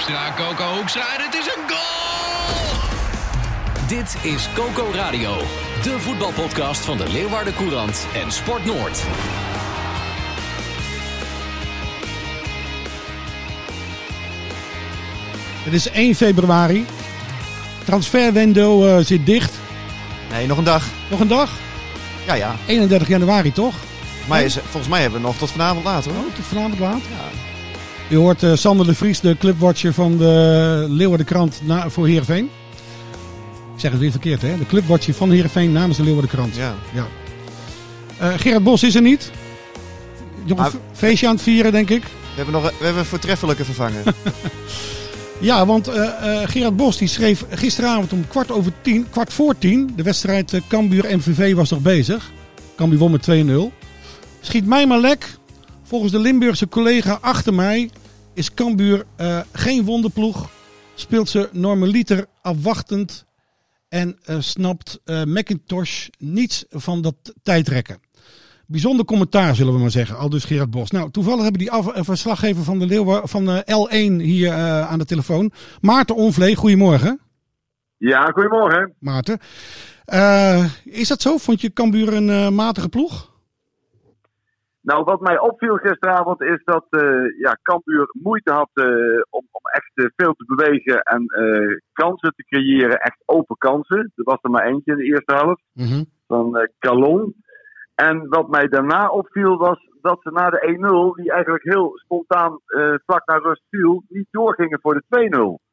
Hoekstra, Coco Hoekstra en het is een goal! Dit is Coco Radio, de voetbalpodcast van de Leeuwarden Courant en Sport Noord. Het is 1 februari. Transferwindow uh, zit dicht. Nee, nog een dag. Nog een dag? Ja, ja. 31 januari toch? Maar is, volgens mij hebben we nog tot vanavond laat hoor. Oh, tot vanavond laat? Ja. U hoort uh, Sander de Vries, de clubwatcher van de Leeuwardenkrant na, voor Heerenveen. Ik zeg het weer verkeerd hè. De clubwatcher van Heerenveen namens de Leeuwardenkrant. Ja. ja. Uh, Gerard Bos is er niet. Nog een Maar- feestje aan het vieren denk ik. We hebben nog we hebben een voortreffelijke vervanger. Ja, want eh, eh, Gerard Bos die schreef gisteravond om kwart over tien, kwart voor tien. De wedstrijd Cambuur-MVV was nog bezig. Cambuur won met 2-0. Schiet mij maar lek. Volgens de Limburgse collega achter mij is Cambuur uh, geen wonderploeg. Speelt ze normaliter afwachtend. En uh, snapt uh, McIntosh niets van dat tijdrekken. Bijzonder commentaar, zullen we maar zeggen. Al dus Gerard Bos. Nou, toevallig hebben die af, verslaggever van de Leeuwen, van de L1 hier aan de telefoon. Maarten Onvlee, goedemorgen. Ja, goedemorgen. Maarten. Is dat zo? Vond je Cambuur een matige ploeg? Nou, wat mij opviel gisteravond is dat uh, ja, Cambuur moeite had om, om, echt veel te bewegen en kansen te creëren. Echt open kansen. Er was er maar eentje in de eerste helft. Mm -hmm. Van Calon. En wat mij daarna opviel was dat ze na de 1-0, die eigenlijk heel spontaan vlak naar rust viel, niet doorgingen voor de 2-0.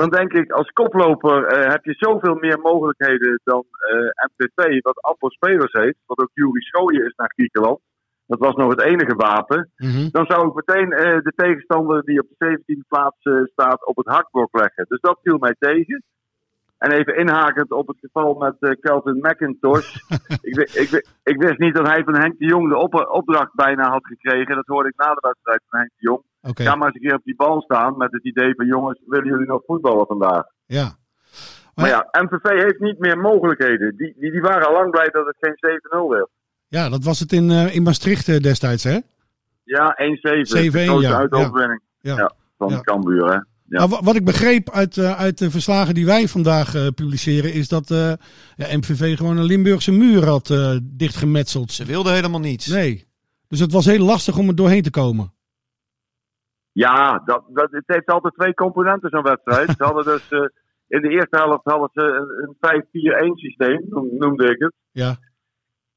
Dan denk ik, als koploper uh, heb je zoveel meer mogelijkheden dan uh, MPV, wat amper spelers heeft, wat ook Jury Schooien is naar Griekenland. Dat was nog het enige wapen. Mm -hmm. Dan zou ik meteen de tegenstander die op de 17e plaats staat op het hakblok leggen. Dus dat viel mij tegen. En even inhakend op het geval met uh, Kelvin McIntosh. ik, ik, ik, wist niet dat hij van Henk de Jong de op opdracht bijna had gekregen. Dat hoorde ik na de wedstrijd van Henk de Jong. Okay. Ga maar eens een keer op die bal staan met het idee van jongens, willen jullie nog voetballen vandaag? Ja. Maar, maar ja, MVV heeft niet meer mogelijkheden. Die, die, die waren al lang blij dat het geen 7-0 werd. Ja, dat was het in, uh, in Maastricht uh, destijds hè? Ja, 1-7. 7-1 de ja. uitoverwinning ja. ja. van ja. Cambuur hè. Ja. Nou, wat ik begreep uit, uh, uit de verslagen die wij vandaag uh, publiceren, is dat uh, ja, MVV gewoon een Limburgse muur had dichtgemetseld. Ze wilden helemaal niets. Nee. Dus het was heel lastig om er doorheen te komen. Ja, dat, dat, het heeft altijd twee componenten zo'n wedstrijd. ze hadden dus in de eerste helft hadden ze een, een 5-4-1 systeem, noemde ik het. Ja.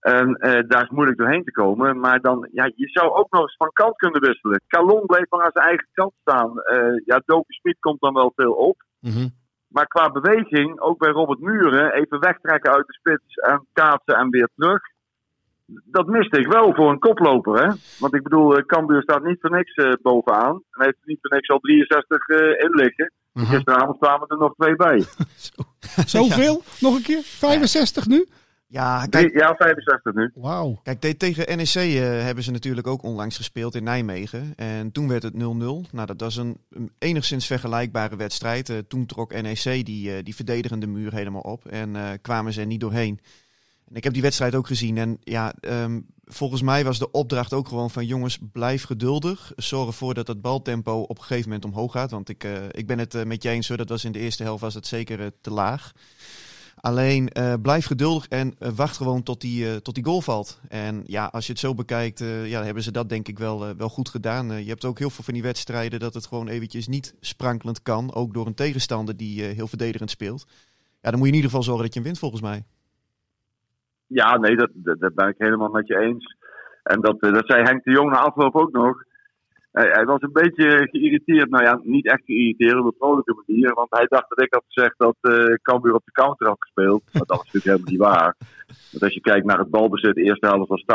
En uh, daar is moeilijk doorheen te komen. Maar dan, ja, je zou ook nog eens van kant kunnen wisselen. Calon bleef maar aan zijn eigen kant staan. Uh, ja, Doki Smit komt dan wel veel op. Mm -hmm. Maar qua beweging, ook bij Robert Muren, even wegtrekken uit de spits en kaatsen en weer terug. Dat miste ik wel voor een koploper, hè? Want ik bedoel, uh, Cambuur staat niet voor niks uh, bovenaan. En heeft niet voor niks al 63 uh, in liggen. Mhm. Uh -huh. Gisteravond kwamen er nog twee bij. Zo, zoveel? Nog een keer? 65 nu? Ja, kijk, ja, 65 nu. Wauw. Kijk, tegen NEC uh, hebben ze natuurlijk ook onlangs gespeeld in Nijmegen. En toen werd het 0-0. Nou, dat was een, een, enigszins vergelijkbare wedstrijd. Uh, toen trok NEC die, uh, die verdedigende muur helemaal op. En uh, kwamen ze er niet doorheen. En ik heb die wedstrijd ook gezien. En ja, um, volgens mij was de opdracht ook gewoon van... jongens, blijf geduldig. Zorg ervoor dat het baltempo op een gegeven moment omhoog gaat. Want ik, ik ben het met je eens, hoor. Dat was in de eerste helft was het zeker te laag. Alleen uh, blijf geduldig en uh, wacht gewoon tot die, uh, tot die goal valt. En ja, als je het zo bekijkt, ja, hebben ze dat denk ik wel, wel goed gedaan. je hebt ook heel veel van die wedstrijden dat het gewoon eventjes niet sprankelend kan. Ook door een tegenstander die heel verdedigend speelt. Ja, dan moet je in ieder geval zorgen dat je hem wint volgens mij. Ja, nee, dat ben ik helemaal met je eens. En dat, dat zei Henk de Jong na afloop ook nog. Hij, hij, was een beetje geïrriteerd. Nou ja, niet echt geïrriteerd op een vrolijke manier. Want hij dacht dat ik had gezegd dat uh, Cambuur op de counter had gespeeld. Maar dat is natuurlijk helemaal niet waar. Want als je kijkt naar het balbezit, de eerste helft was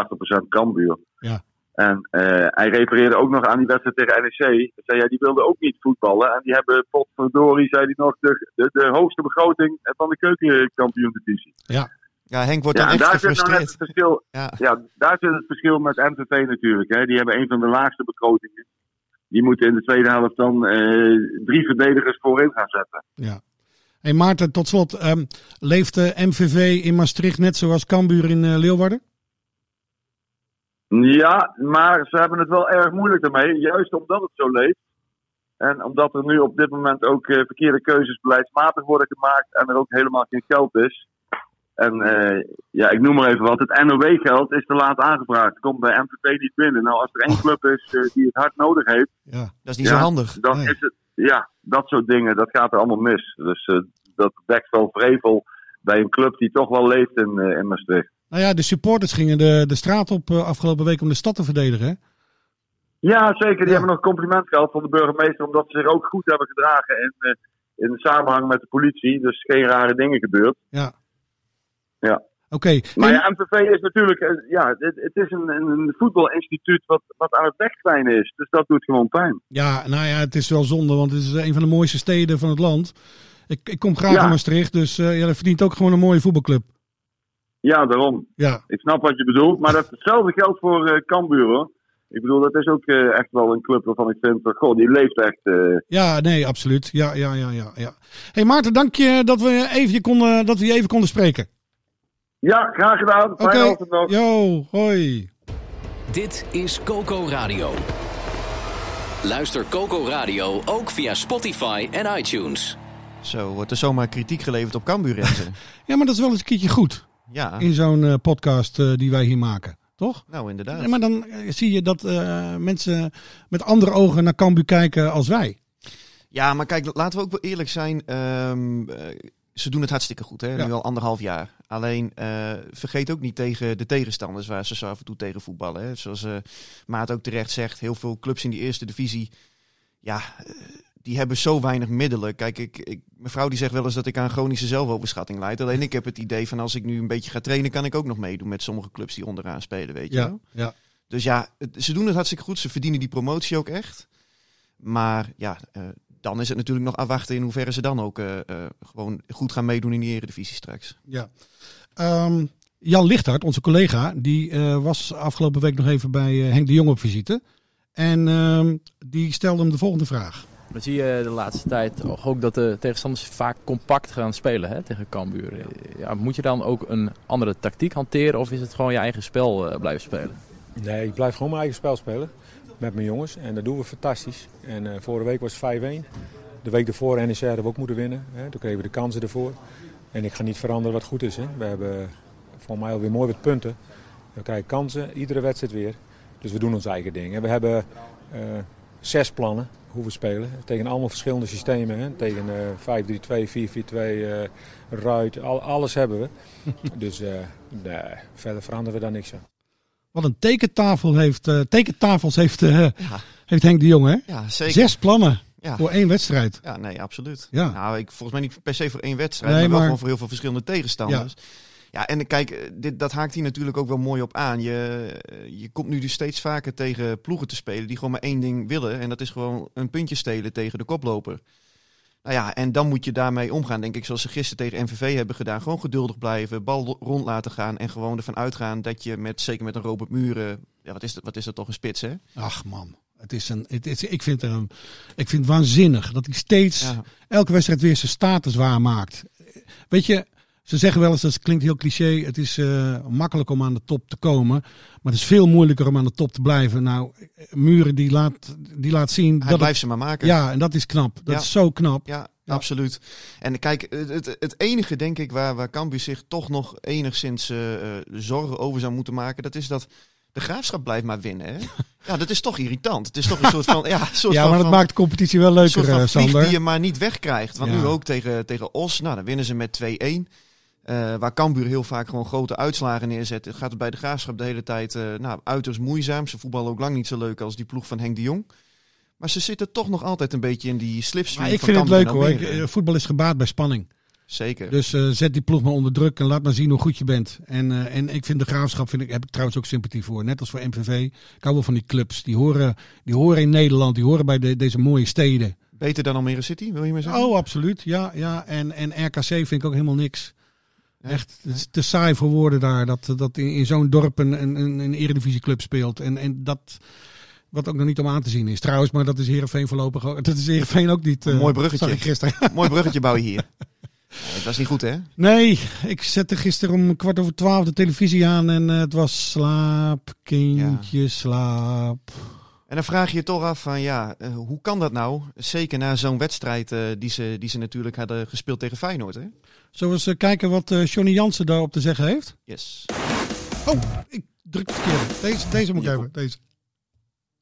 80% Cambuur. Ja. En eh, hij refereerde ook nog aan die wedstrijd tegen NEC. Hij zei, ja, die wilden ook niet voetballen. En die hebben, potverdorie, zei hij nog, de, de, de hoogste begroting van de keukenkampioen-divisie. Ja, Henk wordt Ja, dan echt daar zit nou het verschil. Ja. Ja, daar zit het verschil met MVV natuurlijk. Hè. Die hebben een van de laagste begrotingen. Die moeten in de tweede helft dan eh, drie verdedigers voorin gaan zetten. Ja. Hey Maarten, tot slot. ehm, leeft de MVV in Maastricht net zoals Cambuur in eh, Leeuwarden? Ja, maar ze hebben het wel erg moeilijk daarmee. Juist omdat het zo leeft. En omdat er nu op dit moment ook eh, verkeerde keuzes beleidsmatig worden gemaakt. En er ook helemaal geen geld is. En eh, ja, ik noem maar even wat. Het NOW-geld is te laat aangevraagd. Komt bij MVV niet binnen. Nou, als er één club is eh, die het hard nodig heeft. Ja. Dat is niet Ja. zo handig. dan Nee. is het, ja, dat soort dingen, dat gaat er allemaal mis. Dus eh, dat dekt wel vrevel bij een club die toch wel leeft in, in Maastricht. Nou ja, de supporters gingen de, de straat op afgelopen week om de stad te verdedigen. Hè? Ja, zeker. Die Ja. hebben nog compliment gehad van de burgemeester, omdat ze zich ook goed hebben gedragen in, in samenhang met de politie. Dus geen rare dingen gebeurd. Ja. Ja. Oké. Maar ja, MVV is natuurlijk, eh, ja, het, het is een, een, voetbalinstituut wat, wat aan het wegkwijnen is. Dus dat doet gewoon pijn. Ja, nou ja, het is wel zonde, want het is een van de mooiste steden van het land. Ik, ik kom graag Ja. in Maastricht, dus eh ja, dat verdient ook gewoon een mooie voetbalclub. Ja, daarom. Ja, Ik snap wat je bedoelt, maar dat, hetzelfde geldt voor eh Cambuur hoor. Ik bedoel, dat is ook echt wel een club waarvan ik vind, goh, die leeft echt. ja nee, absoluut. Ja, ja, ja, ja. ja. hey Maarten, dank je dat we, even je konden, dat we je even konden spreken. Ja, graag gedaan. Oké, Fijne avond nog. yo, hoi. Dit is Coco Radio. Luister Coco Radio ook via Spotify en iTunes. Zo wordt er zomaar kritiek geleverd op Cambuur. Renze. Ja, maar dat is wel eens een keertje goed ja, in zo'n eh, podcast eh, die wij hier maken, toch? nou inderdaad. Ja, maar dan eh, zie je dat eh, mensen met andere ogen naar Cambuur kijken als wij. Ja, maar kijk, laten we ook wel eerlijk zijn. ehm, eh, ze doen het hartstikke goed, hè? Ja. nu al anderhalf jaar. Alleen eh, vergeet ook niet tegen de tegenstanders waar ze zo af en toe tegen voetballen. Hè? Zoals eh, Maat ook terecht zegt, heel veel clubs in die eerste divisie, ja, eh, die hebben zo weinig middelen. Kijk, ik, ik, mevrouw die zegt wel eens dat ik aan chronische zelfoverschatting leid. Alleen ik heb het idee van als ik nu een beetje ga trainen, kan ik ook nog meedoen met sommige clubs die onderaan spelen, weet je Ja, wel. ja. Dus ja, het- ze doen het hartstikke goed. Ze verdienen die promotie ook echt. Maar ja, dan is het natuurlijk nog afwachten in hoeverre ze dan ook eh, eh, gewoon goed gaan meedoen in die eredivisie straks. Ja. Ehm, Jan Lichthart, onze collega, die eh, was afgelopen week nog even bij eh, Henk de Jong op visite. En ehm, die stelde hem de volgende vraag. Dan zie je de laatste tijd ook dat de tegenstanders vaak compact gaan spelen hè, tegen Cambuur. Ja, moet je dan ook een andere tactiek hanteren of is het gewoon je eigen spel eh, blijven spelen? Nee, ik blijf gewoon mijn eigen spel spelen met mijn jongens. En dat doen we fantastisch. En eh, vorige week was het 5-1. De week daarvoor NEC hadden we ook moeten winnen. Hè. Toen kregen we de kansen ervoor. En ik ga niet veranderen wat goed is. Hè. We hebben voor mij alweer mooi wat punten. We krijgen kansen, iedere wedstrijd weer. Dus we doen ons eigen ding. En we hebben eh, zes plannen hoe we spelen. Tegen allemaal verschillende systemen. Hè. Tegen eh 5-3-2, 4-4-2, eh ruit. Al, alles hebben we. dus eh, nee, verder veranderen we daar niks aan. Wat een tekentafel heeft, eh, tekentafels heeft, eh, Ja, heeft Henk de Jong, hè? ja zeker. Zes plannen Ja. voor één wedstrijd. Ja, nee, absoluut. Ja. Nou, ik, volgens mij niet per se voor één wedstrijd, Nee, maar wel maar- gewoon voor heel veel verschillende tegenstanders. Ja, en kijk, eh, dit, dat haakt hier natuurlijk ook wel mooi op aan. Je, je komt nu dus steeds vaker tegen ploegen te spelen die gewoon maar één ding willen. En dat is gewoon een puntje stelen tegen de koploper. Nou ja, en dan moet je daarmee omgaan, denk ik, zoals ze gisteren tegen MVV hebben gedaan. Gewoon geduldig blijven, bal rond laten gaan en gewoon ervan uitgaan dat je met, zeker met een Robert Muren, ja, wat is dat, wat is dat toch een spits, hè? Ach man, het is een, het is, ik, vind er een, ik vind het waanzinnig dat hij steeds Ja. elke wedstrijd weer zijn status waarmaakt. Weet je, ze zeggen wel eens, dat klinkt heel cliché, het is eh, makkelijk om aan de top te komen. Maar het is veel moeilijker om aan de top te blijven. Nou, Muren die laat, die laat zien Hij dat blijft het, ze maar maken. Ja, en dat is knap. Dat Ja. is zo knap. Ja, Ja. absoluut. En kijk, het, het, het enige denk ik waar, waar Cambuur zich toch nog enigszins eh, eh, zorgen over zou moeten maken, dat is dat de graafschap blijft maar winnen. Hè? ja, dat is toch irritant. Het is toch een soort van. Ja, soort Ja, van, maar dat van- maakt de competitie wel een soort leuker, van Sander. die je maar niet wegkrijgt. Want Ja. nu ook tegen, tegen Os, nou, dan winnen ze met 2-1. Eh, waar Cambuur heel vaak gewoon grote uitslagen neerzet. Gaat het bij de graafschap de hele tijd eh, nou, uiterst moeizaam. Ze voetballen ook lang niet zo leuk als die ploeg van Henk de Jong. Maar ze zitten toch nog altijd een beetje in die slipstream Maar ik van vind het leuk hoor. Ik, eh, voetbal is gebaat bij spanning. Zeker. Dus zet die ploeg maar onder druk en laat maar zien hoe goed je bent. En, en ik vind de graafschap, vind ik, heb ik trouwens ook sympathie voor. Net als voor MVV. Ik hou wel van die clubs. Die horen, die horen in Nederland, die horen bij de, deze mooie steden. Beter dan Almere City, wil je maar zeggen? Oh, absoluut. Ja, ja. En, en RKC vind ik ook helemaal niks. Echt, het is te saai voor woorden daar. Dat, dat in, in zo'n dorp een, een, een, eredivisieclub speelt. En, en dat, wat ook nog niet om aan te zien is. Trouwens, maar dat is Heerenveen voorlopig ook. Dat is Heerenveen ook niet. eh, Mooi bruggetje. Gisteren. Mooi bruggetje bouw je hier. Dat was niet goed, hè? Nee, ik zette gisteren om kwart over twaalf de televisie aan en eh, het was slaap, kindje, slaap. En dan vraag je je toch af van ja, eh, hoe kan dat nou? Zeker na zo'n wedstrijd eh, die, ze, die ze natuurlijk hadden gespeeld tegen Feyenoord, hè? Zullen we eens eh, kijken wat eh, Johnny Jansen daarop te zeggen heeft? Yes. Oh, ik druk verkeerd. Deze, deze moet ik hebben. Deze.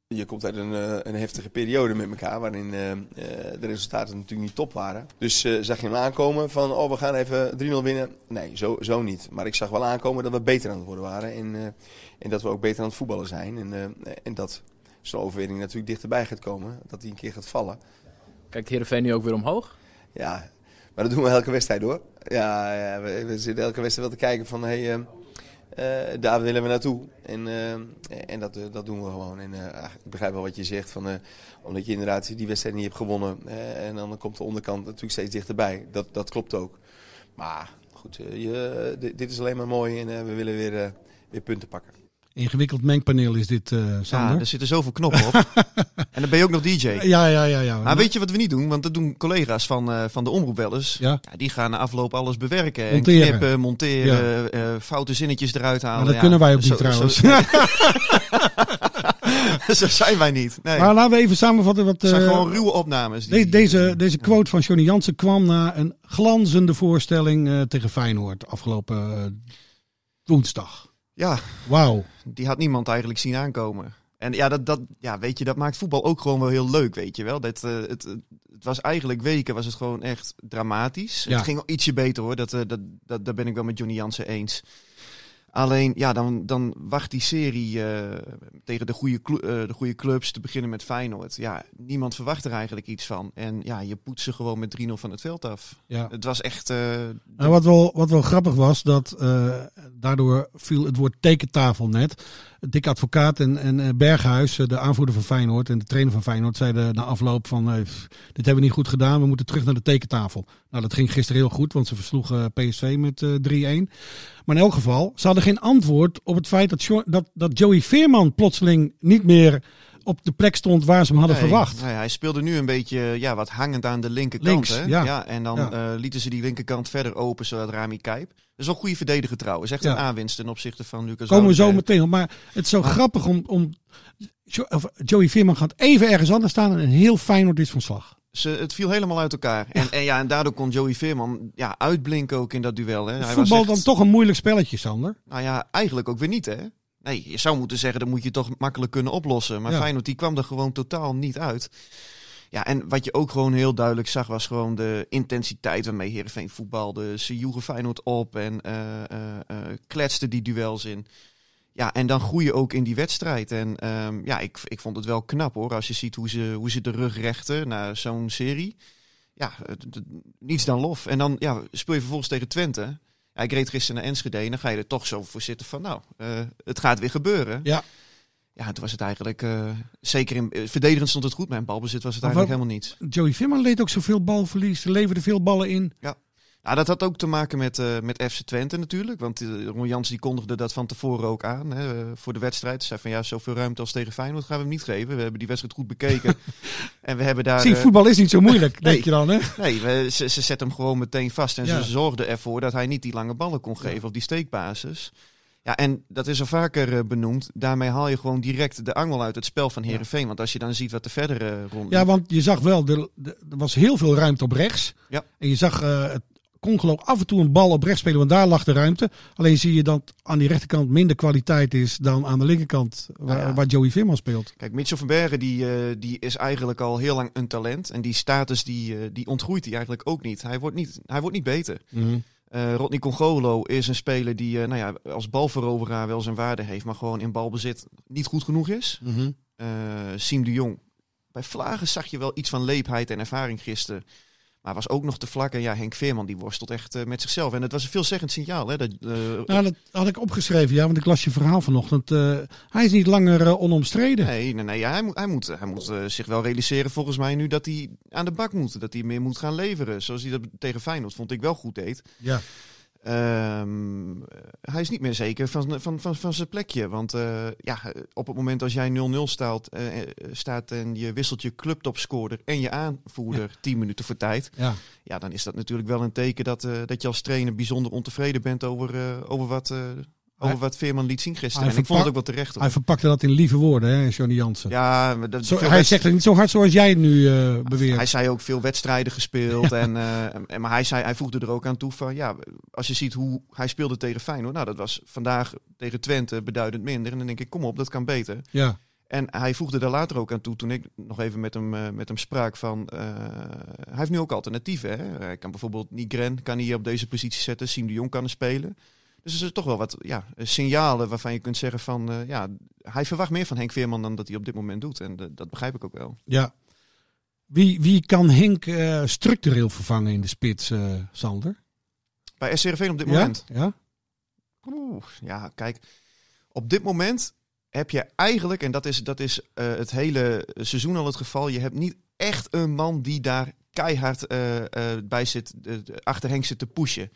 Je komt uit een, eh, een heftige periode met elkaar, waarin eh, eh, de resultaten natuurlijk niet top waren. Dus eh, zag je hem aankomen van, oh we gaan even 3-0 winnen? Nee, zo, zo niet. Maar ik zag wel aankomen dat we beter aan het worden waren en, eh, en dat we ook beter aan het voetballen zijn. En, eh, en dat zo'n overwinning natuurlijk dichterbij gaat komen, dat die een keer gaat vallen. Kijkt Heerenveen nu ook weer omhoog? Ja, maar dat doen we elke wedstrijd hoor. Ja, ja we, we zitten elke wedstrijd wel te kijken van, hey, eh, eh, daar willen we naartoe. En, eh, en dat, eh, dat doen we gewoon. En ik begrijp wel wat je zegt, van, omdat je inderdaad die wedstrijd niet hebt gewonnen. en dan komt de onderkant natuurlijk steeds dichterbij. Dat, dat klopt ook. Maar goed, je, dit, is alleen maar mooi en we willen weer, weer punten pakken. Ingewikkeld mengpaneel is dit, Ja, Sander. er zitten zoveel knoppen op. en dan ben je ook nog DJ. Ja, ja, ja. ja. Maar weet je wat we niet doen? Want dat doen collega's van, eh, van de omroep wel eens. Ja. die gaan na afloop alles bewerken. Monteren. En knippen, monteren, eh, foute zinnetjes eruit halen. Maar dat Ja, kunnen wij ook zo- niet trouwens. Zo, zo zijn wij niet. Nee. Maar laten we even samenvatten wat... het zijn gewoon ruwe opnames. de- deze, deze quote van Johnny Jansen kwam na een glanzende voorstelling tegen Feyenoord afgelopen woensdag. Ja, Wauw. die had niemand eigenlijk zien aankomen. En ja, dat, dat, ja, weet je, dat maakt voetbal ook gewoon wel heel leuk, weet je wel. Dat, eh, het, het was eigenlijk weken, was het gewoon echt dramatisch. Ja. Het ging wel ietsje beter hoor, dat, eh, dat, dat, daar ben ik wel met Johnny Jansen eens. Alleen, ja, dan, dan wacht die serie eh, tegen de goede, eh, de goede clubs te beginnen met Feyenoord. Ja, niemand verwacht er eigenlijk iets van. En ja, je poetst ze gewoon met 3-0 van het veld af. Ja. Het was echt... eh, Nou, wat, wel, wat wel grappig was, dat daardoor viel het woord tekentafel net. Dick Advocaat en, en eh, Berghuis, eh, de aanvoerder van Feyenoord en de trainer van Feyenoord, zeiden na afloop van eh, dit hebben we niet goed gedaan, we moeten terug naar de tekentafel. Nou, dat ging gisteren heel goed, want ze versloegen PSV met eh 3-1. Maar in elk geval, ze hadden geen antwoord op het feit dat, dat, dat Joey Veerman plotseling niet meer op de plek stond waar ze hem hadden Nee, verwacht. nee, hij speelde nu een beetje ja, wat hangend aan de linkerkant. Links, hè? ja. en dan Ja. eh, lieten ze die linkerkant verder open, zodat Rami Kijp. Dat is wel een goede verdediger trouwens. Echt Ja. een aanwinst ten opzichte van Lucas Komen we zo meteen op. Maar het is zo grappig om, om Joey Veerman gaat even ergens anders staan en een heel Feyenoord is van slag. Ze, het viel helemaal uit elkaar. En, en, ja, en daardoor kon Joey Veerman ja, uitblinken ook in dat duel. Hè. Hij was Voetbal echt- dan toch een moeilijk spelletje, Sander. Nou ja, eigenlijk ook weer niet hè. Nee, je zou moeten zeggen, dat moet je toch makkelijk kunnen oplossen. Maar Ja. Feyenoord die kwam er gewoon totaal niet uit. Ja, en wat je ook gewoon heel duidelijk zag, was gewoon de intensiteit waarmee Heerenveen voetbalde. Ze joegen Feyenoord op en eh, kletsten die duels in. Ja, en dan groei je ook in die wedstrijd. En ehm, ja, ik, ik vond het wel knap hoor, als je ziet hoe ze, hoe ze de rug rechten naar zo'n serie. Ja, niets dan lof. En dan ja, speel je vervolgens tegen Twente. Ja, ik reed gisteren naar Enschede en dan ga je er toch zo voor zitten van, nou, eh, het gaat weer gebeuren. Ja. Ja, toen was het eigenlijk, eh, zeker in eh, verdedigend stond het goed, maar in balbezit was het Maar eigenlijk helemaal niet. Joey Veerman leed ook zoveel balverlies. Leverde veel ballen in. Ja. Nou, dat had ook te maken met, eh, met FC Twente natuurlijk. Want eh, Ron Jans die kondigde dat van tevoren ook aan hè, eh, voor de wedstrijd. Hij zei van ja, zoveel ruimte als tegen Feyenoord gaan we hem niet geven. We hebben die wedstrijd goed bekeken. en we hebben daar... Zie, voetbal is niet zo moeilijk, nee. denk je dan, hè? Nee, we, ze, ze zetten hem gewoon meteen vast. En Ja. ze zorgden ervoor dat hij niet die lange ballen kon geven op die steekbasis. Ja, en dat is al vaker benoemd. Daarmee haal je gewoon direct de angel uit het spel van Herenveen. Want als je dan ziet wat er verder rond. Ja, want je zag wel, er, er was heel veel ruimte op rechts. Ja. En je zag het Congelo af en toe een bal op rechts spelen, want daar lag de ruimte. Alleen zie je dat aan die rechterkant minder kwaliteit is dan aan de linkerkant, waar, Nou ja. waar Joey Veerman speelt. Kijk, Mitchell van Bergen die, eh, die is eigenlijk al heel lang een talent. En die status die, eh, die ontgroeit hij eigenlijk ook niet. Hij wordt niet, hij wordt niet beter. Eh Rodney Congolo is een speler die nou ja, als balveroveraar wel zijn waarde heeft, maar gewoon in balbezit niet goed genoeg is. Mhm. Siem de Jong. Bij Vlagen zag je wel iets van leepheid en ervaring gisteren. Maar was ook nog te vlak. En ja, Henk Veerman die worstelt echt eh, met zichzelf. En het was een veelzeggend signaal. Hè, dat, eh, Nou, dat had ik opgeschreven, ja, want ik las je verhaal vanochtend. Eh, hij is niet langer onomstreden. Nee, nee, nee ja, hij moet, hij moet, hij moet zich wel realiseren volgens mij nu dat hij aan de bak moet. Dat hij meer moet gaan leveren. Zoals hij dat tegen Feyenoord vond ik wel goed deed. Ja. Ehm, hij is niet meer zeker van, van, van, van zijn plekje. Want eh, ja, op het moment als jij 0-0 staat, eh, eh, staat en je wisselt je clubtopscorer en je aanvoerder 10 minuten voor tijd. Ja. Ja, dan is dat natuurlijk wel een teken dat, dat je als trainer bijzonder ontevreden bent over, over, wat, over wat Veerman liet zien gisteren. Hij En ik vond het ook wel terecht. hoor. Hij verpakte dat in lieve woorden, hè, Johnny Jansen. Ja, maar dat, Zo, hij zegt het niet zo hard zoals jij het nu eh, beweert. Hij zei ook veel wedstrijden gespeeld. En, eh, en, maar hij, zei, hij voegde er ook aan toe van, ja, als je ziet hoe hij speelde tegen Feyenoord. Nou, dat was vandaag tegen Twente beduidend minder. En dan denk ik, kom op, dat kan beter. Ja. En hij voegde daar later ook aan toe, toen ik nog even met hem, eh, met hem sprak, van hij heeft nu ook alternatieven. Hè? Hij kan bijvoorbeeld Nigren kan hij op deze positie zetten, Siem de Jong kan er spelen. Dus er zijn toch wel wat ja, signalen waarvan je kunt zeggen van, eh, ja, hij verwacht meer van Henk Veerman dan dat hij op dit moment doet. En dat begrijp ik ook wel. Ja. Wie, wie kan Henk eh, structureel vervangen in de spits, eh, Sander? Bij SCRV op dit Ja? moment? Ja? Oeh, ja, kijk. Op dit moment heb je eigenlijk, en dat is, dat is het hele seizoen al het geval, je hebt niet echt een man die daar keihard bij zit, achter Henk zit te pushen.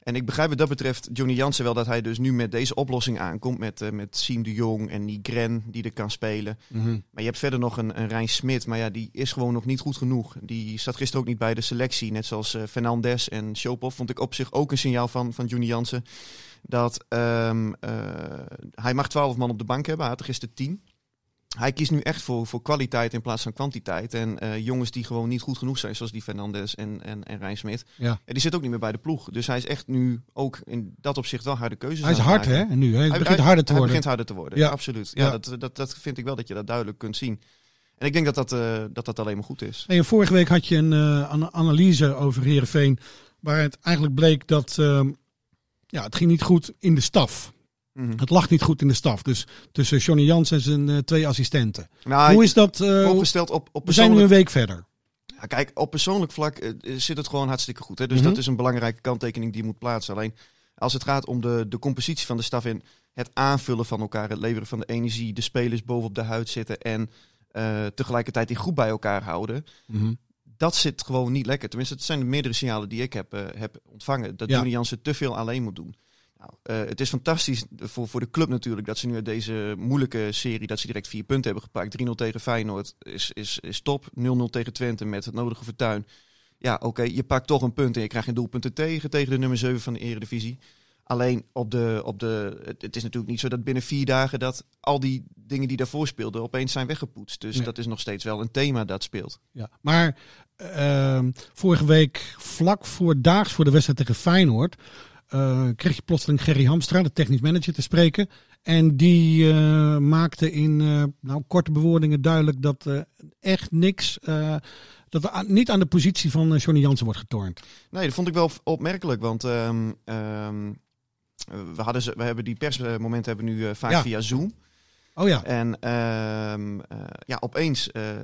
En ik begrijp wat dat betreft Johnny Jansen wel dat hij dus nu met deze oplossing aankomt. Met, eh, met Siem de Jong en Nigren die er kan spelen. Mhm. Maar je hebt verder nog een, een Rijn Smit. Maar ja, die is gewoon nog niet goed genoeg. Die zat gisteren ook niet bij de selectie. Net zoals Fernandes en Shopov. Vond ik op zich ook een signaal van, van Johnny Jansen. Dat ehm, eh, hij mag 12 man op de bank hebben. Hij had er gisteren 10. Hij kiest nu echt voor, voor kwaliteit in plaats van kwantiteit. En eh, jongens die gewoon niet goed genoeg zijn, zoals die Fernandes en, en, en Rijn Smit. Ja. die zit ook niet meer bij de ploeg. Dus hij is echt nu ook in dat opzicht wel harde keuzes Hij is hard, maken. hè? Nu, hè? Hij begint harder te hij worden. begint harder te worden, Ja. ja. absoluut. Ja, Ja. Dat, dat, dat vind ik wel dat je dat duidelijk kunt zien. En ik denk dat dat, eh, dat, dat alleen maar goed is. Nee, vorige week had je een eh, ana- analyse over Heerenveen. Waar het eigenlijk bleek dat ehm, ja, het ging niet goed in de staf. Mhm. Het lag niet goed in de staf. Dus tussen Johnny Jans en zijn eh, twee assistenten. Nou, Hoe is dat? eh, opgesteld op, op we zijn nu een week verder. Ja, kijk, op persoonlijk vlak eh, zit het gewoon hartstikke goed. Hè? Dus Mhm. dat is een belangrijke kanttekening die je moet plaatsen. Alleen als het gaat om de, de compositie van de staf en het aanvullen van elkaar, het leveren van de energie, de spelers bovenop de huid zitten en tegelijkertijd die groep bij elkaar houden. Mhm. Dat zit gewoon niet lekker. Tenminste, het zijn de meerdere signalen die ik heb, heb ontvangen. Dat Ja. Johnny Jansen te veel alleen moet doen. Eh, het is fantastisch voor, voor de club natuurlijk dat ze nu uit deze moeilijke serie dat ze direct vier punten hebben gepakt. 3-0 tegen Feyenoord is, is, is top. 0-0 tegen Twente met het nodige vertuin. Ja, oké, je pakt toch een punt en je krijgt geen doelpunten tegen tegen de nummer 7 van de Eredivisie. Alleen op de, op de, het, is natuurlijk niet zo dat binnen vier dagen dat al die dingen die daarvoor speelden opeens zijn weggepoetst. Dus Nee. dat is nog steeds wel een thema dat speelt. Ja. Maar ehm, vorige week, vlak voor daags voor de wedstrijd tegen Feyenoord, eh, kreeg je plotseling Gerry Hamstra, de technisch manager, te spreken. En die eh, maakte in eh, nou, korte bewoordingen duidelijk dat echt niks, dat er aan- niet aan de positie van Johnny Jansen wordt getornd. Nee, dat vond ik wel opmerkelijk, want ehm, ehm, we, hadden ze, we hebben die persmomenten hebben we nu vaak Ja. via Zoom. Oh ja. En ehm, eh, ja, opeens eh, eh,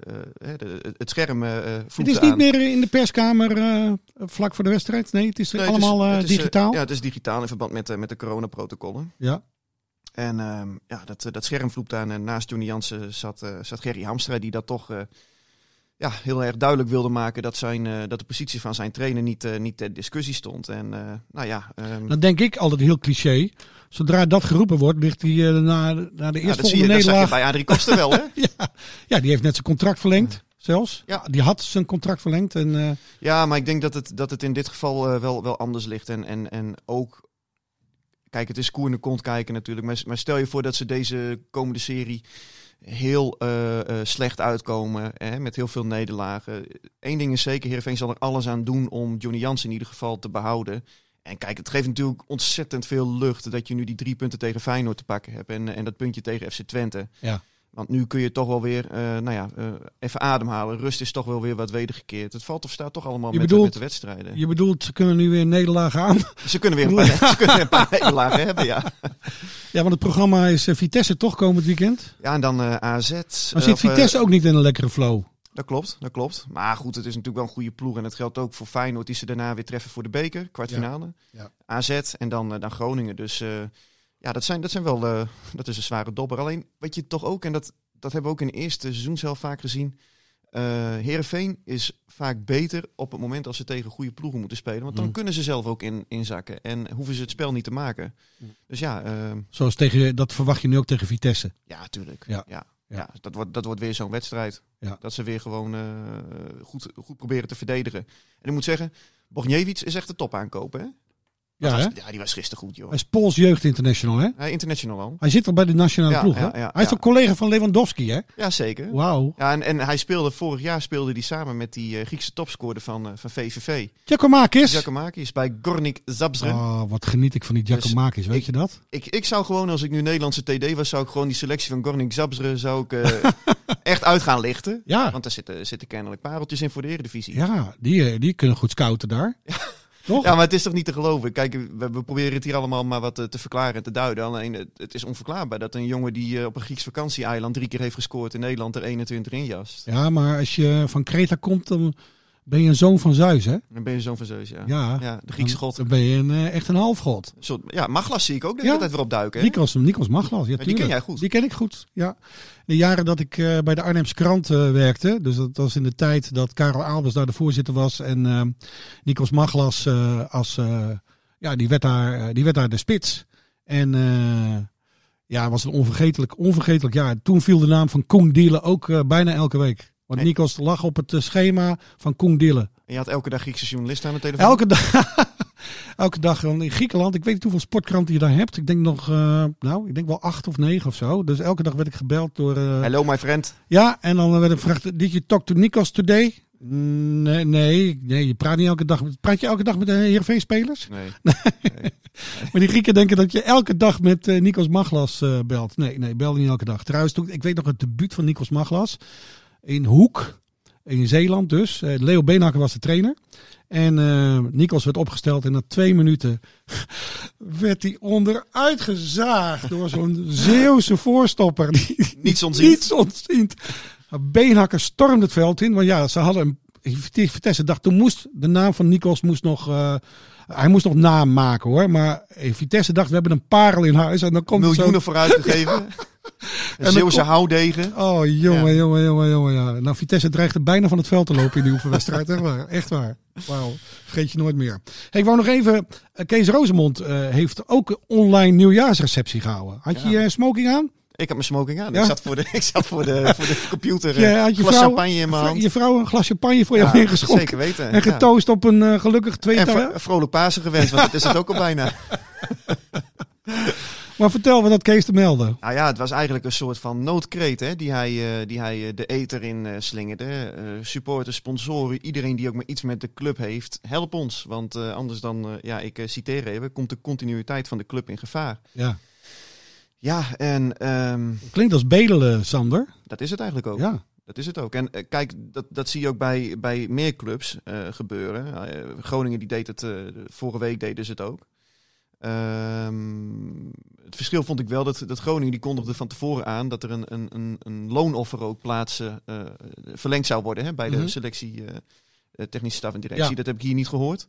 de- het scherm Het is niet aan. meer in de perskamer vlak voor de wedstrijd. Nee, het is Nee, het is- allemaal het is, digitaal. ja, het is digitaal in verband met, met de coronaprotocollen. Ja. En ehm, ja, dat, dat scherm vloekte aan. En naast Johnny Jansen zat, zat Gerry Hamstra, die dat toch ja, heel erg duidelijk wilde maken dat, zijn, dat de positie van zijn trainer niet, niet ter discussie stond. En nou ja, ehm, Dan denk ik altijd heel cliché. Zodra dat geroepen wordt, ligt hij eh, na, na de eerste dat, zie je, volgende dat zag je nederlaag. bij Adrie Koster wel, hè? ja, ja, die heeft net zijn contract verlengd. Zelfs. Ja. Die had zijn contract verlengd. En, eh, Ja, maar ik denk dat het, dat het in dit geval eh, wel, wel anders ligt. En, en, en ook, kijk, het is koer in de kont kijken natuurlijk. Maar, maar stel je voor dat ze deze komende serie heel slecht uitkomen. Hè, met heel veel nederlagen. Eén ding is zeker, Heerenveen zal er alles aan doen om Johnny Jansen in ieder geval te behouden. En kijk, het geeft natuurlijk ontzettend veel lucht dat je nu die drie punten tegen Feyenoord te pakken hebt. En, en dat puntje tegen FC Twente. ja. Want nu kun je toch wel weer, eh, nou ja, eh, even ademhalen. Rust is toch wel weer wat wedergekeerd. Het valt of staat toch allemaal met, bedoelt- met de wedstrijden. Je bedoelt, ze kunnen nu weer nederlagen aan. Ze kunnen weer een paar, ze kunnen weer een paar nederlagen hebben, ja. Ja, want het programma is eh, Vitesse toch komend weekend. Ja, en dan AZ. Maar zit Vitesse ook niet in een lekkere flow? Dat klopt, dat klopt. Maar goed, het is natuurlijk wel een goede ploeg. En het geldt ook voor Feyenoord, die ze daarna weer treffen voor de beker, kwartfinale. Ja. AZ en dan, eh, dan Groningen. Dus eh, ja, dat zijn, dat zijn wel, eh, dat is een zware dobber. Alleen, wat je toch ook, en dat, dat hebben we ook in het eerste seizoen zelf vaak gezien. eh Heerenveen is vaak beter op het moment als ze tegen goede ploegen moeten spelen. Want dan Mm. kunnen ze zelf ook in, inzakken. En hoeven ze het spel niet te maken. Dus ja, eh, Zoals tegen, dat verwacht je nu ook tegen Vitesse. ja, tuurlijk. Ja. Ja. Ja. Ja. dat, wordt, dat wordt weer zo'n wedstrijd. Ja. Dat ze weer gewoon eh, goed, goed proberen te verdedigen. En ik moet zeggen, Bogniewicz is echt de top aankopen. Ja, was- ja, die was gisteren goed, joh. Hij is Pools Jeugd International, hè? Hij international al. Hij zit al bij de nationale Ja, ploeg, hè? ja, ja, hij is ja. ook collega van Lewandowski, hè? Ja, zeker. Wauw. Ja, en, en hij speelde vorig jaar speelde hij samen met die eh, Griekse topscorer van, eh, van VVV. Giacomakis. Giacomakis bij Gornik Zabzre. Oh, wat geniet ik van die Giacomakis, weet ik- je dat? Ik, ik zou gewoon, als ik nu Nederlandse TD was, zou ik gewoon die selectie van Gornik Zabzre zou ik, eh, echt uit gaan lichten. Ja. Want daar zitten, zitten kennelijk pareltjes in voor de Eredivisie. Ja, die, die kunnen goed scouten daar. Toch? Ja, maar het is toch niet te geloven? Kijk, we, we proberen het hier allemaal maar wat te, te verklaren en te duiden. Alleen het, het is onverklaarbaar dat een jongen die eh, op een Grieks vakantieeiland drie keer heeft gescoord in Nederland er 21 in jast. Ja, maar als je van Kreta komt, dan ben je een zoon van Zeus, hè? Dan ben je zo'n van Zeus, ja. Ja. de Griekse god. Dan ben je een, eh, echt een halfgod. Zo, ja, Maglas zie ik ook de Ja. hele tijd weer opduiken. Hè? Nikos, Nikos Maglas, ja, die ken jij goed. Die ken ik goed, ja. De jaren dat ik eh, bij de Arnhemse krant eh, werkte, dus dat was in de tijd dat Karel Albers daar de voorzitter was en eh, Nikos Maglas als, ja, die werd, daar, die werd daar de spits. En ja, het was een onvergetelijk, onvergetelijk jaar. Toen viel de naam van Koen Dielen ook bijna elke week. Want Nee. Nikos lag op het eh, schema van Koen Dielen. En je had elke dag Griekse journalisten aan de telefoon. Elke dag, elke dag in Griekenland. Ik weet niet hoeveel sportkranten je daar hebt. Ik denk nog, eh, nou, ik denk wel acht of negen of zo. Dus elke dag werd ik gebeld door. eh, Hello, my friend. ja, en dan werd ik gevraagd: Did you talk to Nikos today? Nee, nee, nee, je praat niet elke dag. Praat je elke dag met de Heerenveen-spelers? Nee. Maar die Grieken denken dat je elke dag met eh, Nikos Maglas belt. Nee, nee, belde niet elke dag. Trouwens, toen, ik weet nog het debuut van Nikos Maglas. In Hoek, in Zeeland dus. Eh, Leo Beenhakker was de trainer. En eh Nikos werd opgesteld en na twee minuten werd hij onderuit gezaagd door zo'n Zeeuwse voorstopper. Die- Niets ontziend. Niets ontziend. Beenhakker stormde het veld in. Want ja, ze hadden een Vitesse dacht, toen moest de naam van Nikos moest nog, eh, hij moest nog naam maken hoor. Maar Vitesse dacht, we hebben een parel in huis. En dan komt Miljoenen zo'n- vooruit gegeven. En Een Zeeuwse komt- houdegen. Oh, jongen, Ja. jongen, jongen, jongen. Ja. Nou, Vitesse dreigde bijna van het veld te lopen in die oefenwedstrijd. Echt waar. Echt waar. Wauw. Vergeet je nooit meer. Hey, ik wou nog even... eh, Kees Rozemond eh, heeft ook online nieuwjaarsreceptie gehouden. Had je je smoking aan? Ik had mijn smoking aan. Ja? Ik zat voor de, ik zat voor de, voor de computer. Ja, eh, had je glas vrouw, champagne in mijn hand. Je vrouw een glas champagne voor jou Ja, ingeschonken. zeker weten, En ja. getoost op een eh, gelukkig twee En vro- vrolijk Pasen gewenst, want dat is het ook al bijna. Maar vertel wat dat Kees te melden. Nou ja, het was eigenlijk een soort van noodkreet hè, die hij, eh, die hij eh, de eter in eh, slingerde. Supporters, sponsoren, iedereen die ook maar iets met de club heeft, help ons. Want anders dan, ja, ik citeer even, komt de continuïteit van de club in gevaar. Ja. Ja, en ehm, Klinkt als bedelen, Sander. dat is het eigenlijk ook. Ja. Dat is het ook. En kijk, dat, dat zie je ook bij, bij meer clubs gebeuren. Groningen die deed het, vorige week deden ze het ook. Ehm, het verschil vond ik wel dat, dat Groningen die kondigde van tevoren aan dat er een, een, een, een loonoffer ook plaatsen eh, verlengd zou worden hè, bij de Mhm. selectie eh, technische staf en directie. Ja. Dat heb ik hier niet gehoord.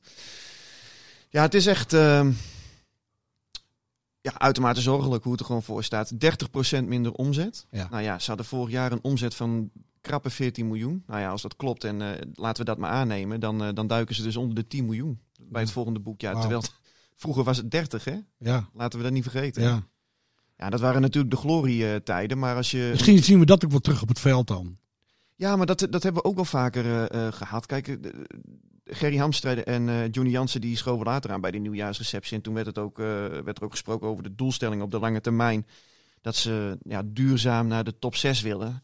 Ja, het is echt ehm, ja, uitermate zorgelijk hoe het er gewoon voor staat. 30% minder omzet. Ja. Nou ja, ze hadden vorig jaar een omzet van krappe 14 miljoen. Nou ja, als dat klopt en laten we dat maar aannemen, dan, dan duiken ze dus onder de 10 miljoen bij het volgende boekjaar. Terwijl vroeger was het 30, hè? Ja. Laten we dat niet vergeten. Ja. Ja, dat waren natuurlijk de glorietijden, maar als je... Misschien zien we dat ook wel terug op het veld dan. Ja, maar dat, dat hebben we ook wel vaker eh, eh, gehad. Kijk, eh, de- Gerry Hamstede en eh, Johnny Jansen die schoven later aan bij die nieuwjaarsreceptie. En toen werd, het ook, werd er ook gesproken over de doelstelling op de lange termijn. Dat ze ja, duurzaam naar de top 6 willen.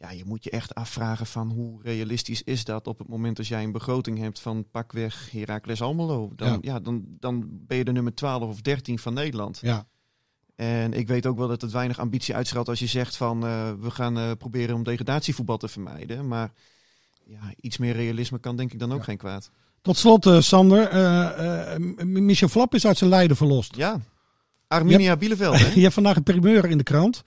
Ja, je moet je echt afvragen van hoe realistisch is dat op het moment als jij een begroting hebt van pakweg Heracles Almelo. Dan, Ja. ja. dan, dan ben je de nummer 12 of 13 van Nederland. Ja. En ik weet ook wel dat het weinig ambitie uitstraalt als je zegt van eh, we gaan eh, proberen om degradatievoetbal te vermijden. Maar ja, iets meer realisme kan denk ik dan ook geen kwaad. Tot slot, eh, Sander. Michel Flap is uit zijn lijden verlost. Ja, Arminia Bielefeld. Hè? Je hebt vandaag een primeur in de krant.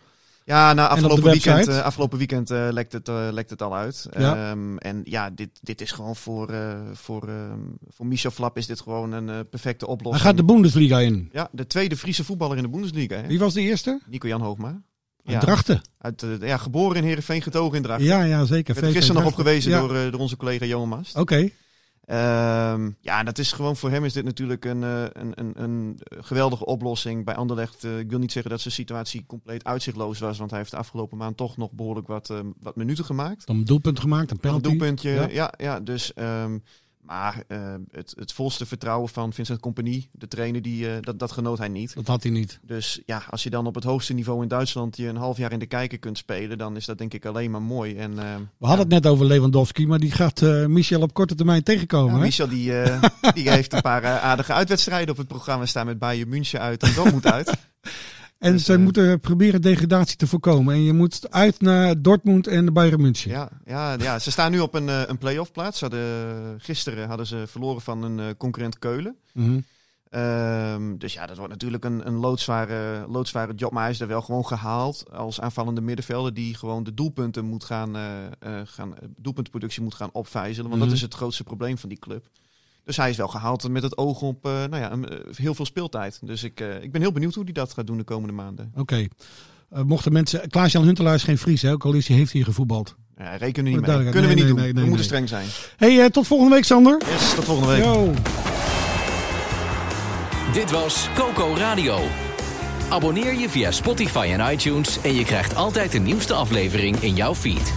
Ja, nou, de afgelopen weekend, website? eh, afgelopen weekend eh, lekt, het, eh, lekt het al uit. Ja. Ehm, en ja, dit, dit is gewoon voor, eh, voor, ehm, voor Michel Flap is dit gewoon een eh, perfecte Hij oplossing. gaat de Bundesliga in. Ja, de tweede Friese voetballer in de Bundesliga. Hè? Wie was de eerste? Nico-Jan Hoogma. Uit Drachten. Uit, eh, ja, geboren in Heerenveen, getogen in Drachten. Ja, ja, zeker. Werd er VV gisteren nog op Drachten. gewezen Ja. door, eh, door onze collega Johan Mast. Oké. Ehm, ja, dat is gewoon voor hem is dit natuurlijk een, eh, een, een, een geweldige oplossing. Bij Anderlecht, eh, ik wil niet zeggen dat zijn situatie compleet uitzichtloos was, want hij heeft de afgelopen maand toch nog behoorlijk wat, eh, wat minuten gemaakt. Dan een doelpunt gemaakt, een penalty. Een doelpuntje, Ja. ja, ja, dus... ehm, maar eh, het, het volste vertrouwen van Vincent Compagnie, de trainer, die, eh, dat, dat genoot hij niet. Dat had hij niet. Dus ja, als je dan op het hoogste niveau in Duitsland je een half jaar in de kijker kunt spelen, dan is dat denk ik alleen maar mooi. En, ehm, We hadden het net over Lewandowski, maar die gaat eh, Michel op korte termijn tegenkomen. Ja? Michel die, eh, die heeft een paar eh, aardige uitwedstrijden op het programma staan met Bayern München uit en Dortmund uit. En Dus, ze eh, moeten proberen degradatie te voorkomen. En je moet uit naar Dortmund en de Bayern München. Ja, ja, ja, ze staan nu op een, eh, een play-off plaats. Hadden, gisteren hadden ze verloren van een eh, concurrent Keulen. Mhm. Ehm, dus ja, dat wordt natuurlijk een, een loodzware, loodzware job. Maar hij is er wel gewoon gehaald als aanvallende middenvelder die gewoon de doelpunten moet gaan, gaan doelpuntenproductie moet gaan opvijzelen. Want Mhm. dat is het grootste probleem van die club. Dus hij is wel gehaald met het oog op eh, nou ja, een- eh, heel veel speeltijd. Dus ik, eh, ik ben heel benieuwd hoe hij dat gaat doen de komende maanden. Oké. Eh, mochten mensen... Klaas-Jan Huntelaar is geen Fries, hè? ook al is hij, heeft hij gevoetbald. Ja, rekenen we niet mee. Kunnen we niet nee, doen. nee, we moeten nee. streng zijn. hey, eh, tot volgende week, Sander. Yes, tot volgende week. Yo. Dit was Coco Radio. Abonneer je via Spotify en iTunes en je krijgt altijd de nieuwste aflevering in jouw feed.